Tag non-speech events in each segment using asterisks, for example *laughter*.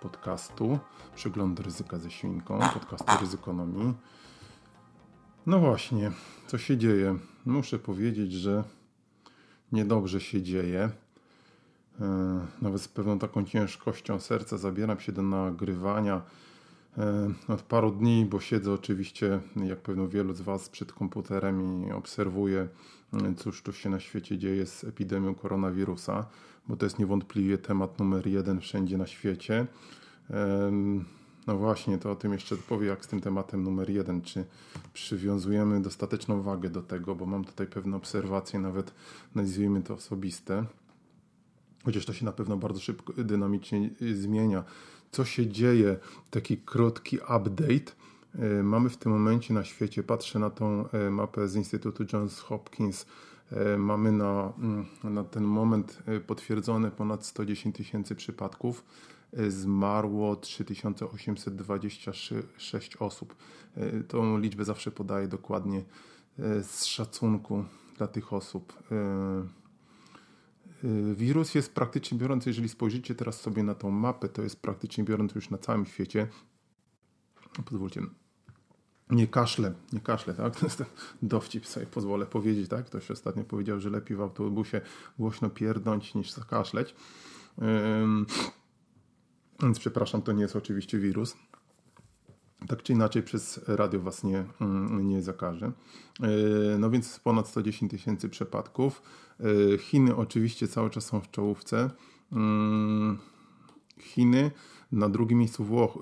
podcastu Przegląd ryzyka ze świnką, podcastu ryzykonomii. No właśnie, co się dzieje? Muszę powiedzieć, że niedobrze się dzieje. E, nawet z pewną taką ciężkością serca zabieram się do nagrywania od paru dni, bo siedzę oczywiście, jak pewno wielu z Was, przed komputerem i obserwuję, e, cóż tu się na świecie dzieje z epidemią koronawirusa, bo to jest niewątpliwie temat numer jeden wszędzie na świecie. No właśnie, to o tym jeszcze powiem, jak z tym tematem numer jeden. Czy przywiązujemy dostateczną wagę do tego, bo mam tutaj pewne obserwacje, nawet nazwijmy to osobiste. Chociaż to się na pewno bardzo szybko, dynamicznie zmienia. Co się dzieje? Taki krótki update. E, mamy w tym momencie na świecie, patrzę na tą e, mapę z Instytutu Johns Hopkins, e, mamy na, mm, na ten moment potwierdzone ponad 110 tysięcy przypadków zmarło 3826 osób. Tą liczbę zawsze podaję dokładnie z szacunku dla tych osób. E, wirus jest praktycznie biorąc, jeżeli spojrzycie teraz sobie na tą mapę, to jest praktycznie biorąc już na całym świecie. Pozwólcie, nie kaszle, nie kaszle, tak? *laughs* To jest dowcip, sobie pozwolę powiedzieć, tak? Ktoś ostatnio powiedział, że lepiej w autobusie głośno pierdąć niż zakaszleć. Więc przepraszam, to nie jest oczywiście wirus. Tak czy inaczej przez radio Was nie, mm, nie zakaże. No więc ponad 110 tysięcy przypadków. E, Chiny oczywiście cały czas są w czołówce. Mm, Chiny na drugim miejscu Włochy.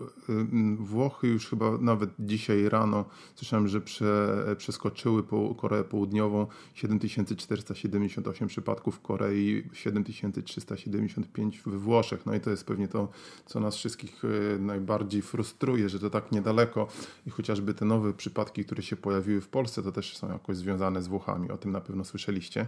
Włochy już chyba nawet dzisiaj rano słyszałem, że prze, przeskoczyły po Koreę Południową 7478 przypadków w Korei, 7375 we Włoszech. No i to jest pewnie to, co nas wszystkich e, najbardziej frustruje, że to tak niedaleko i chociażby te nowe przypadki, które się pojawiły w Polsce, to też są jakoś związane z Włochami. O tym na pewno słyszeliście.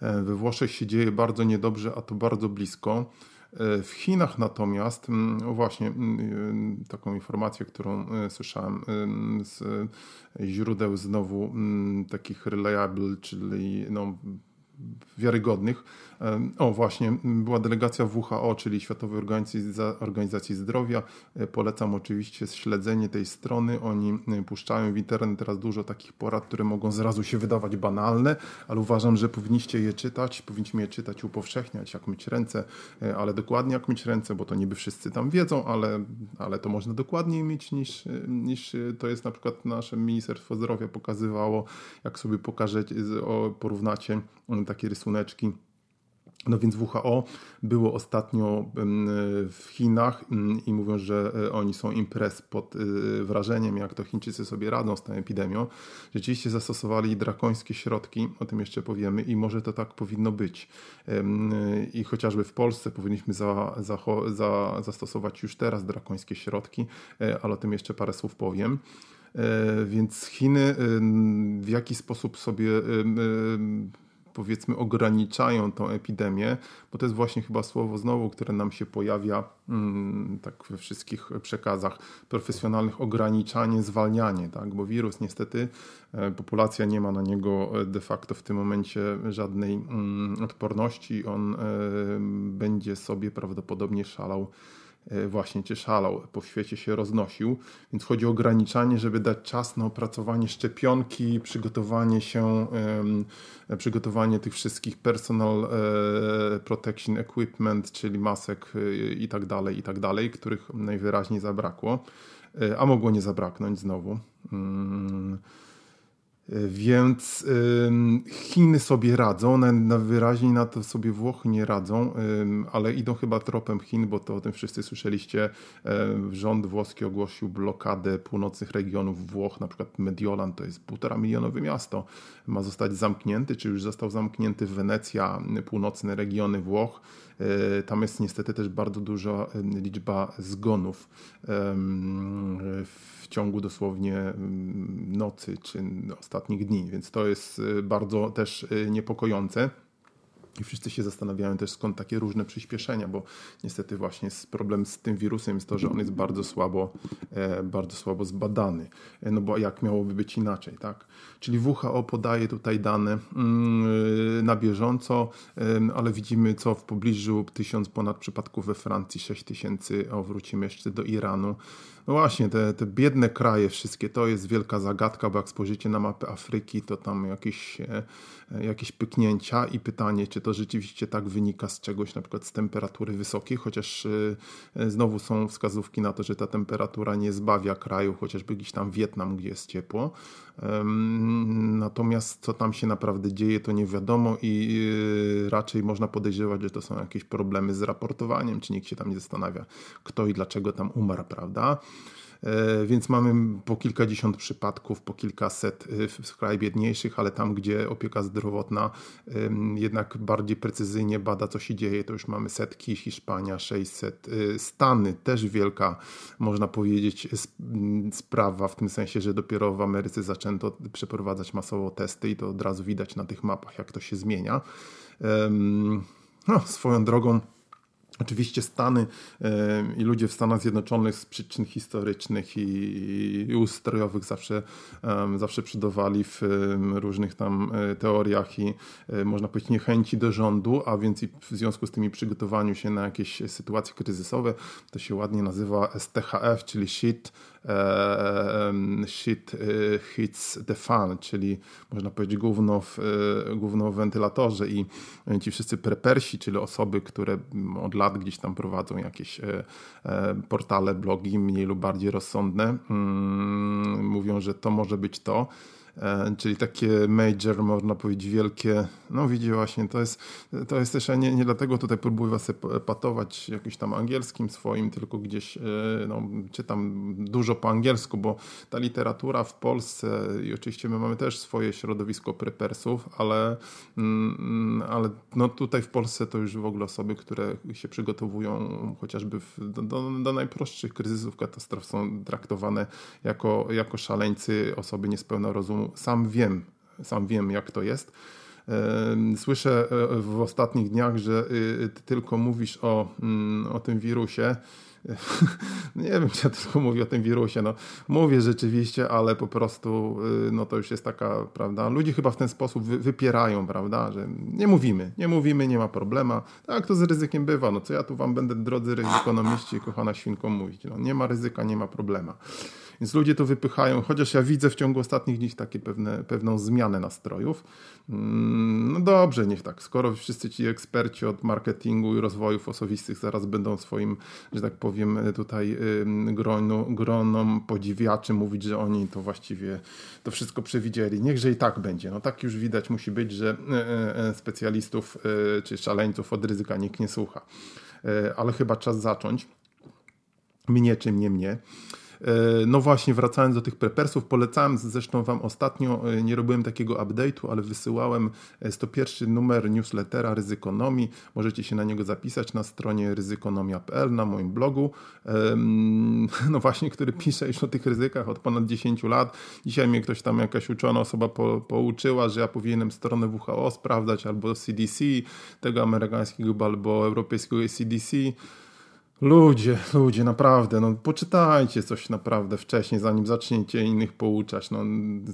E, we Włoszech się dzieje bardzo niedobrze, a to bardzo blisko. E, w Chinach natomiast, mm, właśnie mm, e, taką informację, którą e, słyszałem z źródeł znowu mm, takich reliable, czyli no, wiarygodnych. O, właśnie, była delegacja WHO, czyli Światowej Organizacji Zdrowia. E, polecam oczywiście śledzenie tej strony. Oni e, puszczają w internet teraz dużo takich porad, które mogą zrazu się wydawać banalne, ale uważam, że powinniście je czytać, powinniśmy je czytać, upowszechniać, jak myć ręce, e, ale dokładnie jak myć ręce, bo to niby wszyscy tam wiedzą, ale, ale to można dokładniej mieć niż, niż to jest na przykład nasze Ministerstwo Zdrowia pokazywało, jak sobie pokażecie, porównacie takie rysuneczki. No więc WHO było ostatnio w Chinach i mówią, że e, oni są imprez pod e, wrażeniem, jak to Chińczycy sobie radzą z tą epidemią. Rzeczywiście zastosowali drakońskie środki, o tym jeszcze powiemy i może to tak powinno być. I chociażby w Polsce powinniśmy za, za, za, zastosować już teraz drakońskie środki, e, ale o tym jeszcze parę słów powiem. Więc Chiny w jaki sposób sobie powiedzmy ograniczają tą epidemię, bo to jest właśnie chyba słowo znowu, które nam się pojawia mm, tak we wszystkich przekazach profesjonalnych, ograniczanie, zwalnianie, tak? bo wirus niestety, e, populacja nie ma na niego de facto w tym momencie żadnej mm, odporności, on e, będzie sobie prawdopodobnie szalał E, właśnie cię szalał, po świecie się roznosił, więc chodzi o ograniczanie, żeby dać czas na opracowanie szczepionki, przygotowanie się, przygotowanie tych wszystkich personal e, protection equipment, czyli masek e, i tak dalej, i tak dalej, których najwyraźniej zabrakło, a mogło nie zabraknąć znowu. Więc Chiny sobie radzą, wyraźniej na to sobie Włochy nie radzą, ale idą chyba tropem Chin, bo to o tym wszyscy słyszeliście. Rząd włoski ogłosił blokadę północnych regionów Włoch, na przykład Mediolan to jest półtora milionowe miasto, ma zostać zamknięty, czy już został zamknięty Wenecja, północne regiony Włoch. E, tam jest niestety też bardzo duża liczba zgonów w ciągu dosłownie nocy czy ostatnich dni, więc to jest e, bardzo też e, niepokojące. I wszyscy się zastanawiają też skąd takie różne przyspieszenia, bo niestety właśnie problem z tym wirusem jest to, że on jest bardzo słabo, e, bardzo słabo zbadany. E, no bo jak miałoby być inaczej, tak? Czyli WHO podaje tutaj dane mm, na bieżąco, ale widzimy co w pobliżu tysiąc ponad przypadków we Francji, 6 tysięcy, o wrócimy jeszcze do Iranu. No właśnie, te, te biedne kraje wszystkie, to jest wielka zagadka, bo jak spojrzycie na mapę Afryki, to tam jakieś, e, jakieś pyknięcia i pytanie, czy to rzeczywiście tak wynika z czegoś, na przykład z temperatury wysokiej, chociaż e, znowu są wskazówki na to, że ta temperatura nie zbawia kraju, chociażby gdzieś tam Wietnam, gdzie jest ciepło. Natomiast co tam się naprawdę dzieje, to nie wiadomo i e, raczej można podejrzewać, że to są jakieś problemy z raportowaniem, czy nikt się tam nie zastanawia, kto i dlaczego tam umarł, prawda? E, więc mamy po kilkadziesiąt przypadków, po kilkaset e, w krajach biedniejszych, ale tam, gdzie opieka zdrowotna jednak bardziej precyzyjnie bada, co się dzieje, to już mamy setki, Hiszpania 600, e, Stany też wielka, można powiedzieć, sprawa, w tym sensie, że dopiero w Ameryce zaczęto przeprowadzać masowo testy i to od razu widać na tych mapach, jak to się zmienia. No, swoją drogą, Oczywiście Stany i ludzie w Stanach Zjednoczonych z przyczyn historycznych i, ustrojowych zawsze, zawsze przydawali w różnych tam e, teoriach i e, można powiedzieć niechęci do rządu, a więc i w związku z tymi przygotowaniu się na jakieś sytuacje kryzysowe, to się ładnie nazywa STHF, czyli shit, shit e, hits the fan, czyli można powiedzieć gówno w, gówno w wentylatorze i ci wszyscy prepersi, czyli osoby, które od lat gdzieś tam prowadzą jakieś portale, blogi mniej lub bardziej rozsądne. Mm, mówią, że to może być to. E, czyli takie major, można powiedzieć, wielkie. No widzicie właśnie, to jest, to jest też, nie, nie dlatego tutaj próbuję was patować jakimś tam angielskim swoim, tylko gdzieś no, czytam dużo po angielsku, bo ta literatura w Polsce i oczywiście my mamy też swoje środowisko prepersów, ale, mm, ale no tutaj w Polsce to już w ogóle osoby, które się przygotowują chociażby w, do, do, do najprostszych kryzysów, katastrof są traktowane jako, jako szaleńcy, osoby niespełna rozumu sam wiem, sam wiem jak to jest. Słyszę e, w ostatnich dniach, że y, ty tylko mówisz o, mm, o tym wirusie. *laughs* Nie wiem, czy ja tylko mówię o tym wirusie. No, mówię rzeczywiście, ale po prostu y, no, to już jest taka, prawda? Ludzie chyba w ten sposób wypierają, prawda? Że nie mówimy, nie mówimy, nie ma problemu. Tak to z ryzykiem bywa. No co ja tu wam będę, drodzy ekonomiści, kochana świnką, mówić? No, nie ma ryzyka, nie ma problemu. Więc ludzie to wypychają, chociaż ja widzę w ciągu ostatnich dni takie pewne, pewną zmianę nastrojów. Mm, no dobrze, niech tak. Skoro wszyscy ci eksperci od marketingu i rozwojów osobistych zaraz będą swoim, że tak powiem, tutaj gronu, gronom podziwiaczy mówić, że oni to właściwie to wszystko przewidzieli. Niechże i tak będzie. No tak już widać musi być, że e, e, e, specjalistów czy szaleńców od ryzyka nikt nie słucha. Ale chyba czas zacząć. Mnie czy nie mnie. E, no właśnie, wracając do tych prepersów, polecałem zresztą Wam ostatnio, e, nie robiłem takiego update'u, ale wysyłałem 101 e, numer newslettera Ryzykonomii. Możecie się na niego zapisać na stronie ryzykonomia.pl, na moim blogu. *laughs* No właśnie, który pisze już o tych ryzykach od ponad 10 lat. Dzisiaj mnie ktoś tam, jakaś uczona osoba po, pouczyła, że ja powinienem stronę WHO sprawdzać albo CDC, tego amerykańskiego albo europejskiego CDC. Ludzie, ludzie, naprawdę, no poczytajcie coś naprawdę wcześniej, zanim zaczniecie innych pouczać. No,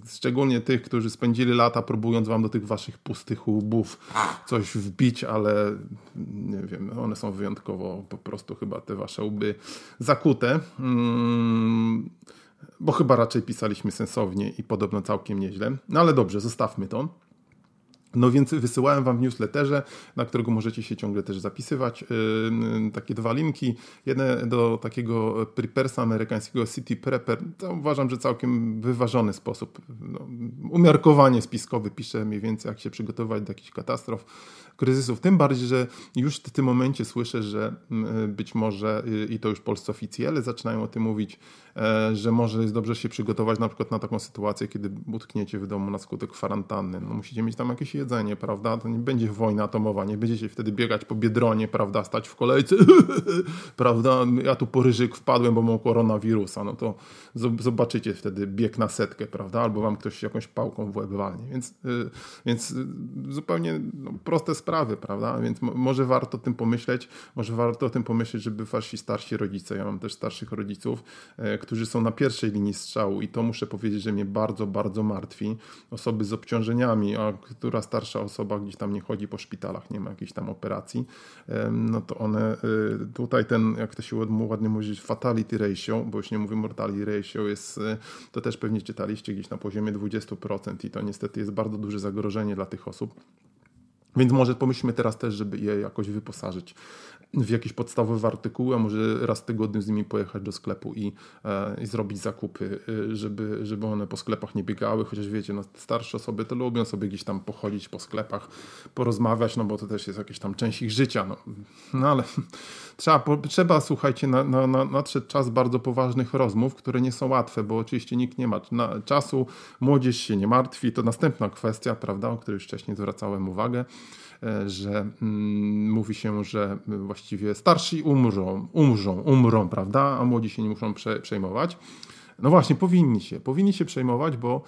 szczególnie tych, którzy spędzili lata próbując wam do tych waszych pustych łbów coś wbić, ale nie wiem, one są wyjątkowo po prostu chyba te wasze łby zakute. Mm, bo chyba raczej pisaliśmy sensownie i podobno całkiem nieźle. No ale dobrze, zostawmy to. No więc wysyłałem Wam w newsletterze, na którego możecie się ciągle też zapisywać, yy, takie dwa linki. Jedne do takiego prepersa amerykańskiego City Prepper. Uważam, że całkiem wyważony sposób. No, umiarkowanie spiskowy pisze mniej więcej, jak się przygotować do jakichś katastrof kryzysów. Tym bardziej, że już w tym momencie słyszę, że mm, być może, y, i to już polscy oficjele zaczynają o tym mówić, e, że może jest dobrze się przygotować na przykład na taką sytuację, kiedy utkniecie w domu na skutek kwarantanny. No, musicie mieć tam jakieś jedzenie, prawda? To nie będzie wojna atomowa, nie będziecie wtedy biegać po Biedronie, prawda? Stać w kolejce, *laughs* prawda? Ja tu po ryżyk wpadłem, bo mam koronawirusa. No to zobaczycie wtedy bieg na setkę, prawda? Albo wam ktoś jakąś pałką w łeb walnie. Więc, y, więc y, zupełnie no, proste sprawy, prawda? Więc może warto o tym pomyśleć, może warto o tym pomyśleć, żeby wasi starsi rodzice, ja mam też starszych rodziców, e, którzy są na pierwszej linii strzału i to muszę powiedzieć, że mnie bardzo, bardzo martwi. Osoby z obciążeniami, a która starsza osoba gdzieś tam nie chodzi po szpitalach, nie ma jakiejś tam operacji, no to one, e, tutaj ten, jak to się ładnie mówi, fatality ratio, bo już nie mówię mortality ratio, jest, e, to też pewnie czytaliście gdzieś na poziomie 20% i to niestety jest bardzo duże zagrożenie dla tych osób. Więc może pomyślmy teraz też, żeby je jakoś wyposażyć w jakieś podstawowe artykuły, a może raz w tygodniu z nimi pojechać do sklepu i, e, i zrobić zakupy, e, żeby, żeby one po sklepach nie biegały, chociaż wiecie, no, starsze osoby to lubią sobie gdzieś tam pochodzić po sklepach, porozmawiać, no bo to też jest jakaś tam część ich życia, no, no ale *laughs* trzeba, trzeba słuchajcie, na, na, na, nadszedł czas bardzo poważnych rozmów, które nie są łatwe, bo oczywiście nikt nie ma czasu, młodzież się nie martwi, to następna kwestia, prawda, o której już wcześniej zwracałem uwagę, E, że mm, mówi się, że właściwie starsi umrzą, umrzą, umrą, prawda, a młodzi się nie muszą prze, przejmować. No właśnie, powinni się. Powinni się przejmować, bo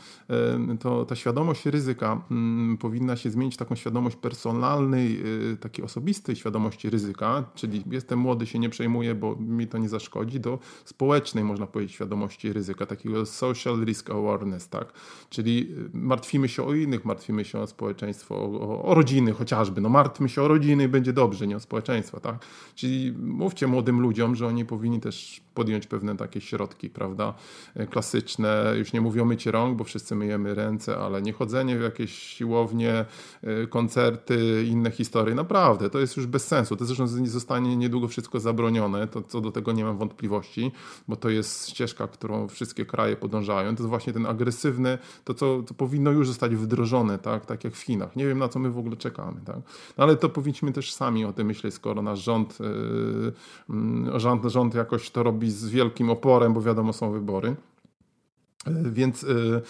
to, ta świadomość ryzyka mm, powinna się zmienić w taką świadomość personalnej, y, takiej osobistej świadomości ryzyka, czyli jestem młody, się nie przejmuję, bo mi to nie zaszkodzi, do społecznej, można powiedzieć, świadomości ryzyka, takiego social risk awareness, tak? Czyli y, martwimy się o innych, martwimy się o społeczeństwo, o, o rodziny chociażby. No martwmy się o rodziny i będzie dobrze, nie o społeczeństwa, tak? Czyli mówcie młodym ludziom, że oni powinni też podjąć pewne takie środki, prawda? E, klasyczne, już nie mówię o mycie rąk, bo wszyscy myjemy ręce, ale nie chodzenie w jakieś siłownie, e, koncerty, inne historie. Naprawdę, to jest już bez sensu. To zresztą zostanie niedługo wszystko zabronione, to co do tego nie mam wątpliwości, bo to jest ścieżka, którą wszystkie kraje podążają. To jest właśnie ten agresywny, to co to powinno już zostać wdrożone, tak, tak jak w Chinach. Nie wiem na co my w ogóle czekamy, tak. No, ale to powinniśmy też sami o tym myśleć, skoro nasz rząd, yy, rząd, rząd jakoś to robi z wielkim oporem, bo wiadomo są wybory. Więc y,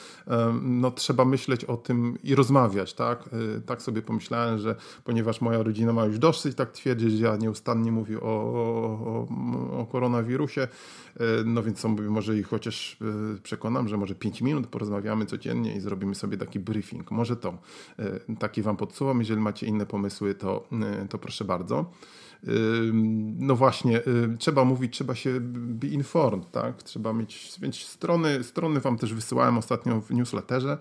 no, trzeba myśleć o tym i rozmawiać, tak? Tak sobie pomyślałem, że ponieważ moja rodzina ma już dosyć tak twierdzić, ja nieustannie mówię o, o, o koronawirusie, no więc sobie może ich chociaż przekonam, że może 5 minut porozmawiamy codziennie i zrobimy sobie taki briefing. Może to taki wam podsuwam. Jeżeli macie inne pomysły, to, to proszę bardzo no właśnie, trzeba mówić, trzeba się be informed, tak? Trzeba mieć, więc strony, strony wam też wysyłałem ostatnio w newsletterze.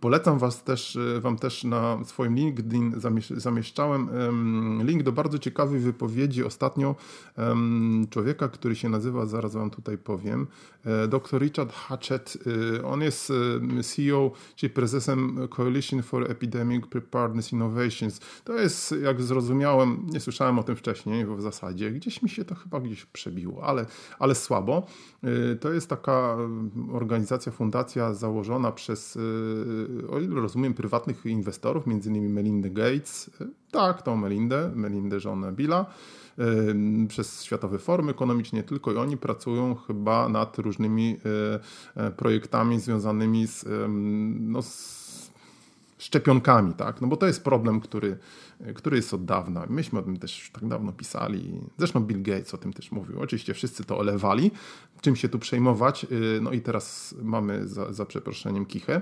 Polecam was też, e, Wam też na swoim LinkedIn zamieszczałem link do bardzo ciekawej wypowiedzi ostatnio człowieka, który się nazywa, zaraz Wam tutaj powiem, e, dr Richard Hatchett. E, on jest CEO, czyli prezesem Coalition for Epidemic Preparedness Innovations. To jest, jak zrozumiałem, nie słyszałem o tym wcześniej w zasadzie, gdzieś mi się to chyba gdzieś przebiło, ale, ale słabo. To jest taka organizacja, fundacja założona przez, y, o ile rozumiem, prywatnych inwestorów, innymi Melinda Gates, tak, tą Melindę, Melindę żonę Billa, y, przez Światowy Forum Ekonomiczny, tylko i oni pracują chyba nad różnymi y, projektami związanymi z, no, z szczepionkami, tak? No bo to jest problem, który, który jest od dawna. Myśmy o tym też tak dawno pisali. Zresztą Bill Gates o tym też mówił. Oczywiście wszyscy to olewali. Czym się tu przejmować? Y, no i teraz mamy za, za przeproszeniem kichę.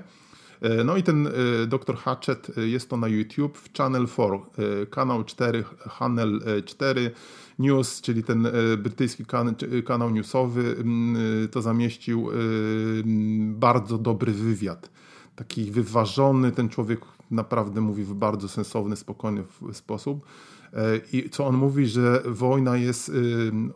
Y, no i ten y, dr Hatchet jest to na YouTube w Channel 4, kanał 4, Channel 4 News, czyli ten brytyjski kanał newsowy, to zamieścił bardzo dobry wywiad taki wyważony, ten człowiek naprawdę mówi w bardzo sensowny, spokojny sposób. I co on mówi, że wojna jest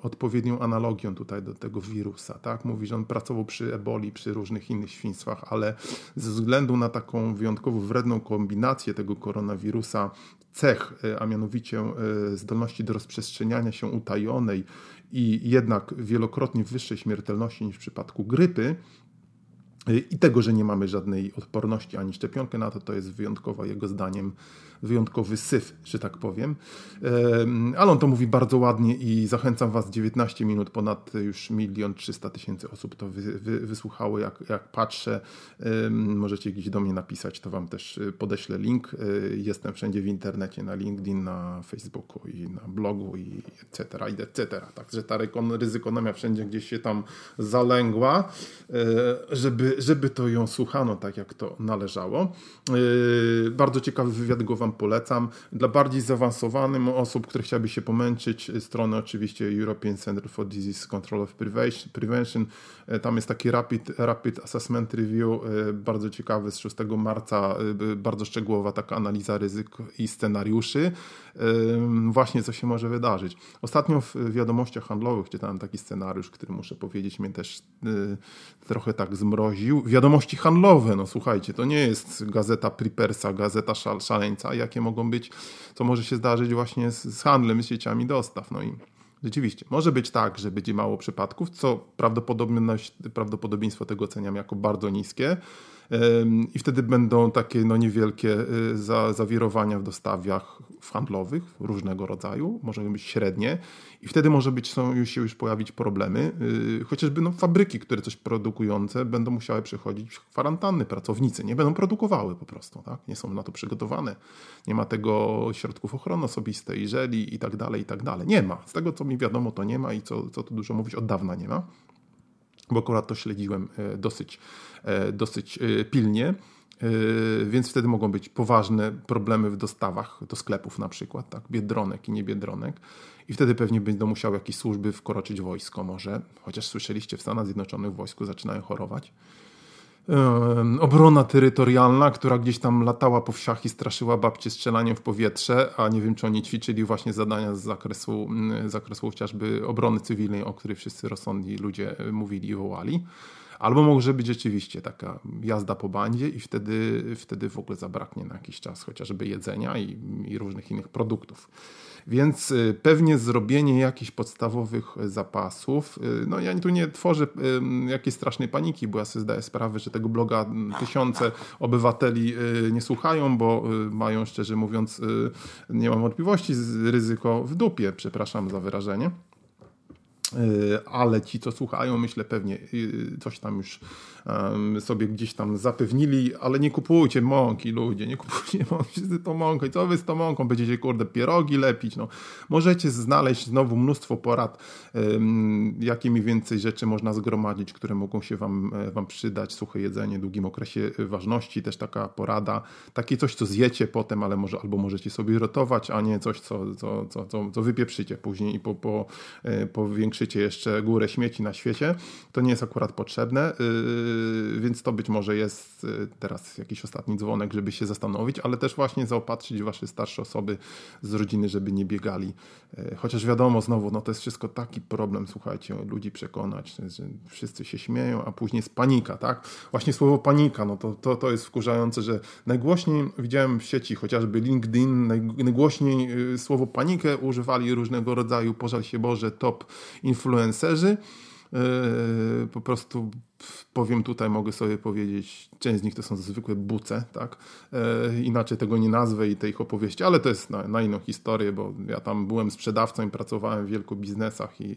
odpowiednią analogią tutaj do tego wirusa. Tak? Mówi, że on pracował przy eboli, przy różnych innych świństwach, ale ze względu na taką wyjątkowo wredną kombinację tego koronawirusa, cech, a mianowicie zdolności do rozprzestrzeniania się utajonej i jednak wielokrotnie wyższej śmiertelności niż w przypadku grypy, i tego, że nie mamy żadnej odporności ani szczepionkę na to, to jest wyjątkowa jego zdaniem wyjątkowy syf, że tak powiem. Ale on to mówi bardzo ładnie i zachęcam Was, 19 minut, ponad już milion 300 tysięcy osób to wy, wy, wysłuchało, jak, jak patrzę. Możecie gdzieś do mnie napisać, to Wam też y, podeślę link. Y, jestem wszędzie w internecie, na LinkedIn, na Facebooku i na blogu i etc., i etc. Także ta ryzykonomia wszędzie gdzieś się tam zalęgła, y, żeby, żeby to ją słuchano tak, jak to należało. Bardzo ciekawy wywiad go Wam polecam. Dla bardziej zaawansowanym osób, które chciałyby się pomęczyć, strony oczywiście European Center for Disease Control of Prevention. E, tam jest taki rapid, rapid assessment review, e, bardzo ciekawy z 6 marca, e, bardzo szczegółowa taka analiza ryzyk i scenariuszy. Właśnie co się może wydarzyć. Ostatnio w wiadomościach handlowych czytałem taki scenariusz, który muszę powiedzieć mnie też trochę tak zmroził. Wiadomości handlowe, no słuchajcie, to nie jest gazeta Pripersa, gazeta szaleńca, jakie mogą być, co może się zdarzyć właśnie z, z handlem, z sieciami dostaw. No i Rzeczywiście, może być tak, że będzie mało przypadków, co prawdopodobieństwo tego oceniam jako bardzo niskie. I wtedy będą takie no, niewielkie y, za, zawirowania w dostawach handlowych różnego rodzaju, może być średnie i wtedy może być, są już się już pojawić problemy. Y, chociażby no, fabryki, które coś produkujące będą musiały przechodzić kwarantanny, pracownicy nie będą produkowały po prostu, tak? nie są na to przygotowane. Nie ma tego środków ochrony osobistej, żeli i tak dalej, i tak dalej. Nie ma. Z tego co mi wiadomo to nie ma i co, co tu dużo mówić, od dawna nie ma bo akurat to śledziłem e, dosyć, e, dosyć e, pilnie. Więc wtedy mogą być poważne problemy w dostawach do sklepów, na przykład, tak, biedronek i niebiedronek. I wtedy pewnie będą musiały jakieś służby wkroczyć wojsko, może, chociaż słyszeliście, w Stanach Zjednoczonych wojsku zaczynają chorować obrona terytorialna, która gdzieś tam latała po wsiach i straszyła babcie strzelaniem w powietrze, a nie wiem, czy oni ćwiczyli właśnie zadania z zakresu, z zakresu chociażby obrony cywilnej, o której wszyscy rozsądni ludzie e, mówili i wołali. Albo może być rzeczywiście taka jazda po bandzie i wtedy, wtedy w ogóle zabraknie na jakiś czas chociażby jedzenia i, i różnych innych produktów. Więc y, pewnie zrobienie jakichś podstawowych zapasów, y, no ja tu nie tworzę jakiejś strasznej paniki, bo ja sobie zdaję sprawę, że tego bloga tysiące obywateli y, nie słuchają, bo mają szczerze mówiąc, nie mam wątpliwości, ryzyko w dupie, przepraszam za wyrażenie. Ale ci, co słuchają, myślę pewnie coś tam już sobie gdzieś tam zapewnili, ale nie kupujcie mąki, ludzie, nie kupujcie *laughs* mąki, to mąkę. Co wy z tą mąką będziecie, kurde, pierogi lepić? No, możecie znaleźć znowu mnóstwo porad, jakie mniej więcej rzeczy można zgromadzić, które mogą się wam, e, wam przydać. Suche jedzenie w długim okresie ważności, też taka porada. Takie coś, co zjecie potem, ale może albo możecie sobie rotować, a nie coś, co, co, co, co, co wypieprzycie później i po, po, e, powiększycie jeszcze górę śmieci na świecie. To nie jest akurat potrzebne. Yy, więc to być może jest yy, teraz jakiś ostatni dzwonek, żeby się zastanowić, ale też właśnie zaopatrzyć wasze starsze osoby z rodziny, żeby nie biegali. Yy, chociaż wiadomo, znowu, no to jest wszystko taki problem, słuchajcie, ludzi przekonać, że wszyscy się śmieją, a później jest panika, tak? Właśnie słowo panika, no to, to, to jest wkurzające, że najgłośniej widziałem w sieci, chociażby LinkedIn, najgłośniej słowo panikę używali różnego rodzaju, pożal się Boże, top influencerzy. po prostu powiem tutaj, mogę sobie powiedzieć, część z nich to są zwykłe buce, tak? E, inaczej tego nie nazwę i tej ich opowieści, ale to jest na, na, inną historię, bo ja tam byłem sprzedawcą i pracowałem w wielku biznesach i,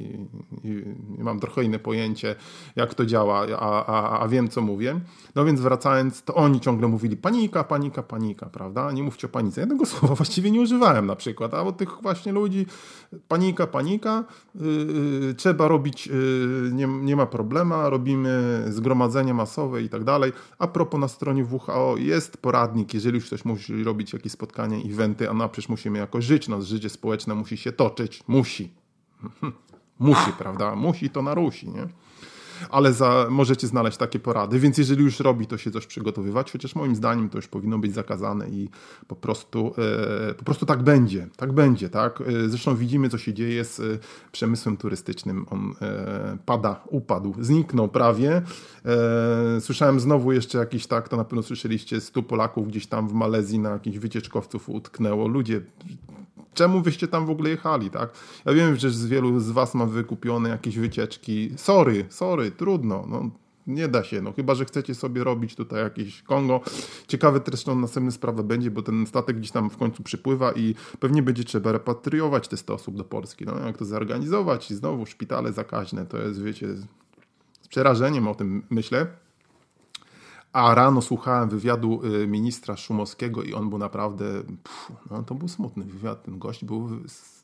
i, i mam trochę inne pojęcie, jak to działa, a, a, a, wiem, co mówię. No więc wracając, to oni ciągle mówili panika, panika, panika, prawda? Nie mówcie o panice. Jednego *laughs* słowa właściwie nie używałem na przykład, a od tych właśnie ludzi panika, panika, yy, trzeba robić, yy, nie, nie ma problemu, robimy zgromadzenie masowe i tak dalej. A propos na stronie WHO jest poradnik, jeżeli już ktoś musi robić jakieś spotkania, eventy, a na przecież musimy jakoś żyć, no życie społeczne musi się toczyć, musi. *laughs* musi, prawda? Musi to narusi, nie? Ale za, możecie znaleźć takie porady, więc jeżeli już robi, to się coś przygotowywać, chociaż moim zdaniem to już powinno być zakazane i po prostu, e, po prostu tak będzie, tak będzie, tak? E, zresztą widzimy, co się dzieje z e, przemysłem turystycznym, on pada, upadł, zniknął prawie. Słyszałem znowu jeszcze jakiś, tak, to na pewno słyszeliście, 100 Polaków gdzieś tam w Malezji na jakichś wycieczkowców utknęło. Ludzie czemu wyście tam w ogóle jechali, tak? Ja wiem, że z wielu z was ma wykupione jakieś wycieczki. Sorry, sorry, trudno. No, nie da się, no chyba, że chcecie sobie robić tutaj jakieś Kongo. Ciekawe zresztą następna sprawa będzie, bo ten statek gdzieś tam w końcu przypływa i pewnie będzie trzeba repatriować te 100 osób do Polski. No jak to zorganizować i znowu szpitale zakaźne, to jest, wiecie, z przerażeniem o tym myślę. A rano słuchałem wywiadu y, ministra Szumowskiego i on był naprawdę, pff, no to był smutny wywiad. Ten gość był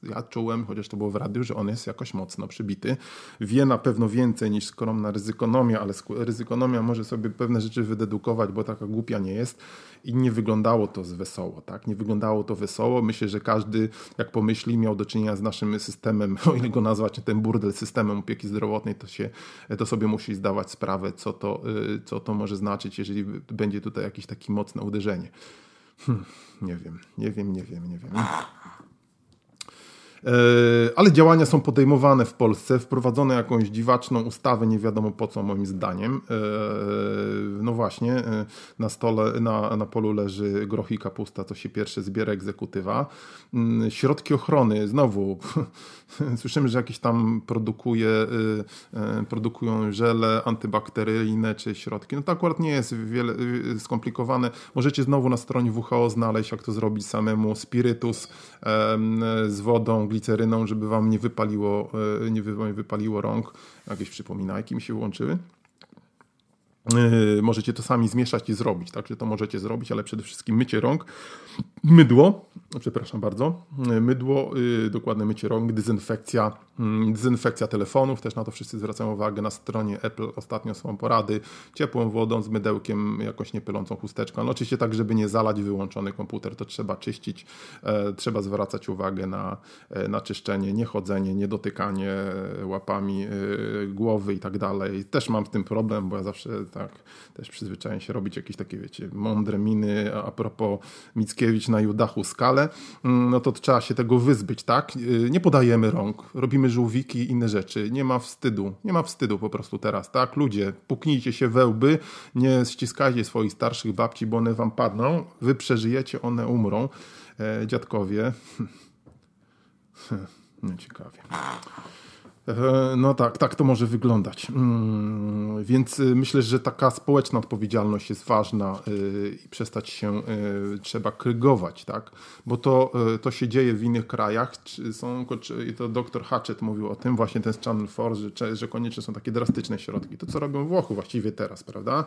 ja czułem, chociaż to było w radiu, że on jest jakoś mocno przybity. Wie na pewno więcej niż skromna ryzykonomia, ale ryzykonomia może sobie pewne rzeczy wydedukować, bo taka głupia nie jest. I nie wyglądało to z wesoło, tak? Nie wyglądało to wesoło. Myślę, że każdy, jak pomyśli, miał do czynienia z naszym systemem, *laughs* o ile go nazwać ten burdel systemem opieki zdrowotnej, to, się, to sobie musi zdawać sprawę, co to, y, co to może znaczyć, jeżeli będzie tutaj jakieś takie mocne uderzenie. Hmm, nie wiem, nie wiem, nie wiem, nie wiem. E, ale działania są podejmowane w Polsce, wprowadzone jakąś dziwaczną ustawę, nie wiadomo po co moim zdaniem. E, no właśnie, e, na stole, na, na polu leży groch i kapusta, to się pierwsze zbiera egzekutywa. Mm, środki ochrony, znowu *laughs* słyszymy, że jakieś tam produkuje, produkują żele antybakteryjne czy środki. No to akurat nie jest wiele skomplikowane. Możecie znowu na stronie WHO znaleźć, jak to zrobić samemu. Spirytus z wodą, gliceryną, żeby wam nie wypaliło, e, nie wypaliło rąk. Jakieś przypominajki mi się włączyły. Yy, możecie to sami zmieszać i zrobić, także to możecie zrobić, ale przede wszystkim mycie rąk, mydło, przepraszam bardzo, yy, mydło, yy, dokładne mycie rąk, dezynfekcja, mm, dezynfekcja telefonów, też na to wszyscy zwracają uwagę, na stronie Apple ostatnio są porady, ciepłą wodą z mydełkiem, jakoś niepylącą chusteczką, no oczywiście tak, żeby nie zalać wyłączony komputer, to trzeba czyścić, e, trzeba zwracać uwagę na, e, na czyszczenie, nie chodzenie, nie dotykanie łapami e, głowy i tak dalej. Też mam z tym problem, bo ja zawsze tak, też przyzwyczaję się robić jakieś takie, wiecie, mądre miny a propos Mickiewicz na Judachu skalę, mm, no to trzeba się tego wyzbyć, tak? Y, nie podajemy rąk, robimy żółwiki i inne rzeczy, nie ma wstydu, nie ma wstydu po prostu teraz, tak? Ludzie, puknijcie się we łby, nie ściskajcie swoich starszych babci, bo one wam padną, wy przeżyjecie, one umrą. E, dziadkowie, *laughs* nie ciekawie. E, no tak, tak to może wyglądać. Mm, więc y, myślę, że taka społeczna odpowiedzialność jest ważna y, i przestać się trzeba krygować, tak? Bo to, to się dzieje w innych krajach. Są, to dr Hatchett mówił o tym, właśnie ten z Channel 4, że, że koniecznie są takie drastyczne środki. To co robią Włochy właściwie teraz, prawda?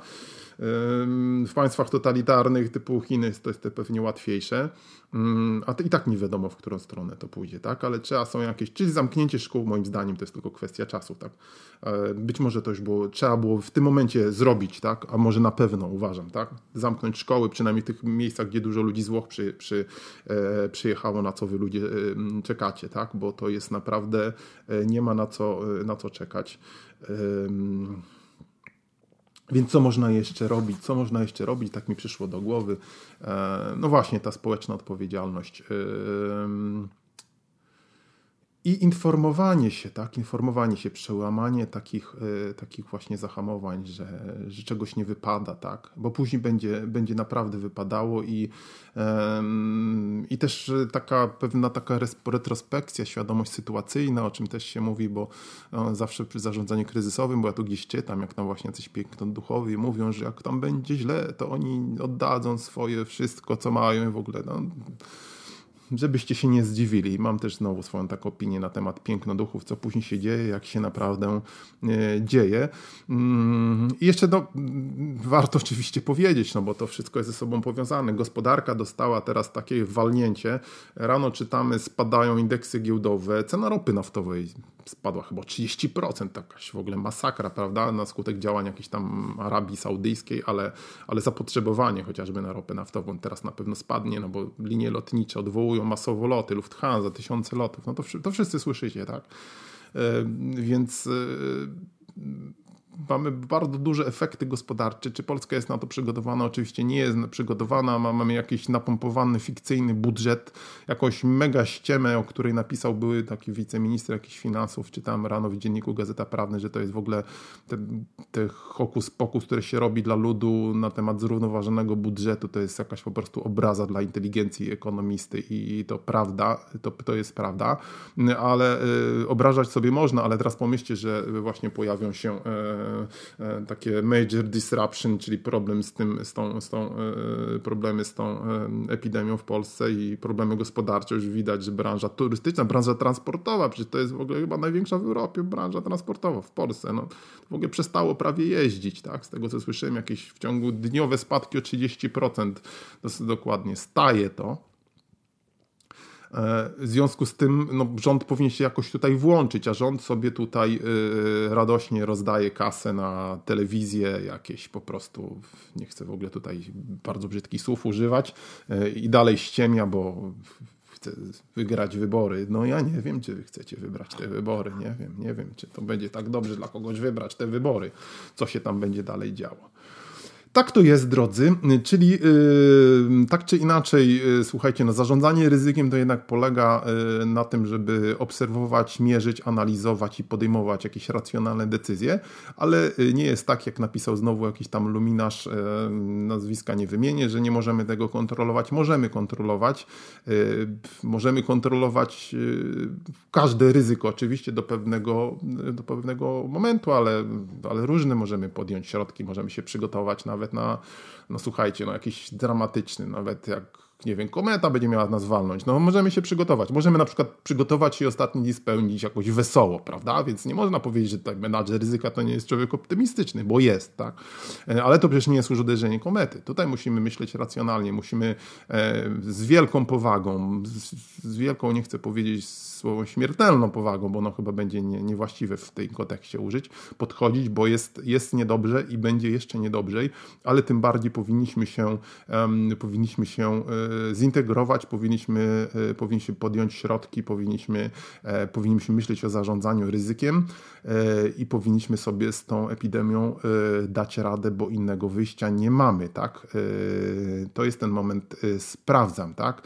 W państwach totalitarnych typu Chiny to jest to pewnie łatwiejsze, a to i tak nie wiadomo, w którą stronę to pójdzie, tak? Ale trzeba są jakieś, czyli zamknięcie szkół moim zdaniem to jest tylko kwestia czasu, tak? E, być może to już było, trzeba było w tym momencie zrobić, tak? A może na pewno, uważam, tak? Zamknąć szkoły, przynajmniej w tych miejscach, gdzie dużo ludzi z Włoch przy, przy, e, przyjechało, na co wy ludzie e, czekacie, tak? Bo to jest naprawdę, e, nie ma na co, e, na co czekać. Więc co można jeszcze robić? Co można jeszcze robić? Tak mi przyszło do głowy. E, no właśnie, ta społeczna odpowiedzialność i informowanie się, tak, informowanie się, przełamanie takich, y, takich właśnie zahamowań, że, że czegoś nie wypada, tak, bo później będzie, będzie naprawdę wypadało i, i też taka pewna taka retrospekcja, świadomość sytuacyjna, o czym też się mówi, bo no, zawsze przy zarządzaniu kryzysowym, bo ja tu gdzieś czytam, jak tam właśnie coś piękno duchowi mówią, że jak tam będzie źle, to oni oddadzą swoje wszystko, co mają w ogóle, no, żebyście się nie zdziwili. Mam też znowu swoją taką opinię na temat piękno duchów, co później się dzieje, jak się naprawdę e, dzieje. Mm, I jeszcze no, warto oczywiście powiedzieć, no bo to wszystko jest ze sobą powiązane. Gospodarka dostała teraz takie walnięcie. Rano czytamy, spadają indeksy giełdowe, cena ropy naftowej spadła chyba 30%, jakaś w ogóle masakra, prawda, na skutek działań jakiejś tam Arabii Saudyjskiej, ale, ale zapotrzebowanie chociażby na ropę naftową teraz na pewno spadnie, no bo linie lotnicze odwołują masowo loty, Lufthansa, tysiące lotów, no to, to wszyscy słyszycie, tak? E, więc e, mamy bardzo duże efekty gospodarcze. Czy Polska jest na to przygotowana? Oczywiście nie jest przygotowana. Mamy jakiś napompowany, fikcyjny budżet, jakąś mega ściemę, o której napisał były taki wiceminister jakichś finansów. Czytałem rano w dzienniku Gazeta Prawna, że to jest w ogóle ten, ten hokus pokus, który się robi dla ludu na temat zrównoważonego budżetu. To jest jakaś po prostu obraza dla inteligencji ekonomisty i to prawda, to, to jest prawda. Ale y, obrażać sobie można, ale teraz pomyślcie, że właśnie pojawią się e, takie major disruption, czyli problem z tym, z tą, z tą, e, problemy z tą epidemią w Polsce i problemy gospodarcze. Już widać, że branża turystyczna, branża transportowa, przecież to jest w ogóle chyba największa w Europie branża transportowa w Polsce. No, w ogóle przestało prawie jeździć, tak? Z tego co słyszałem, jakieś w ciągu dniowe spadki o 30%. Dokładnie staje to. E, w związku z tym no, rząd powinien się jakoś tutaj włączyć, a rząd sobie tutaj y, radośnie rozdaje kasę na telewizję, jakieś po prostu, nie chcę w ogóle tutaj bardzo brzydkich słów używać y, i dalej ściemia, bo chce wygrać wybory. No ja nie wiem, czy wy chcecie wybrać te wybory, nie wiem, nie wiem, czy to będzie tak dobrze dla kogoś wybrać te wybory, co się tam będzie dalej działo. Tak to jest, drodzy, czyli yy, tak czy inaczej, yy, słuchajcie, no, zarządzanie ryzykiem to jednak polega yy, na tym, żeby obserwować, mierzyć, analizować i podejmować jakieś racjonalne decyzje, ale y, nie jest tak, jak napisał znowu jakiś tam luminarz, y, nazwiska nie wymienię, że nie możemy tego kontrolować. Możemy kontrolować, y, możemy kontrolować każde ryzyko, oczywiście do pewnego, do pewnego momentu, ale, ale różne możemy podjąć środki, możemy się przygotować nawet nawet na, no słuchajcie, no jakiś dramatyczny, nawet jak nie wiem, kometa będzie miała nas walnąć. No możemy się przygotować. Możemy na przykład przygotować się ostatni dzień spełnić jakoś wesoło, prawda? Więc nie można powiedzieć, że tak menadżer ryzyka to nie jest człowiek optymistyczny, bo jest, tak? E, ale to przecież nie jest już uderzenie komety. Tutaj musimy myśleć racjonalnie, musimy e, z wielką powagą, z wielką, nie chcę powiedzieć słowo śmiertelną powagą, bo ono chyba będzie nie, niewłaściwe w tym kontekście użyć, podchodzić, bo jest, jest niedobrze i będzie jeszcze niedobrzej, ale tym bardziej powinniśmy się, um, powinniśmy się e, zintegrować, powinniśmy, e, powinniśmy podjąć środki, powinniśmy, e, powinniśmy myśleć o zarządzaniu ryzykiem e, i powinniśmy sobie z tą epidemią e, dać radę, bo innego wyjścia nie mamy, tak? E, to jest ten moment, sprawdzam, tak?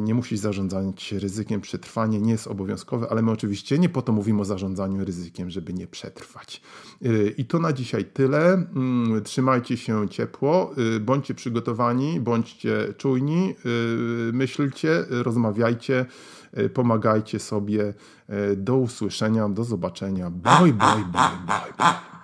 Nie musisz zarządzać ryzykiem. Przetrwanie nie jest obowiązkowe, ale my oczywiście nie po to mówimy o zarządzaniu ryzykiem, żeby nie przetrwać. Y, I to na dzisiaj tyle. Mm, trzymajcie się ciepło, y, bądźcie przygotowani, bądźcie czujni, y, myślcie, rozmawiajcie, pomagajcie sobie. Do usłyszenia, do zobaczenia. Bye, bye, bye, bye, bye.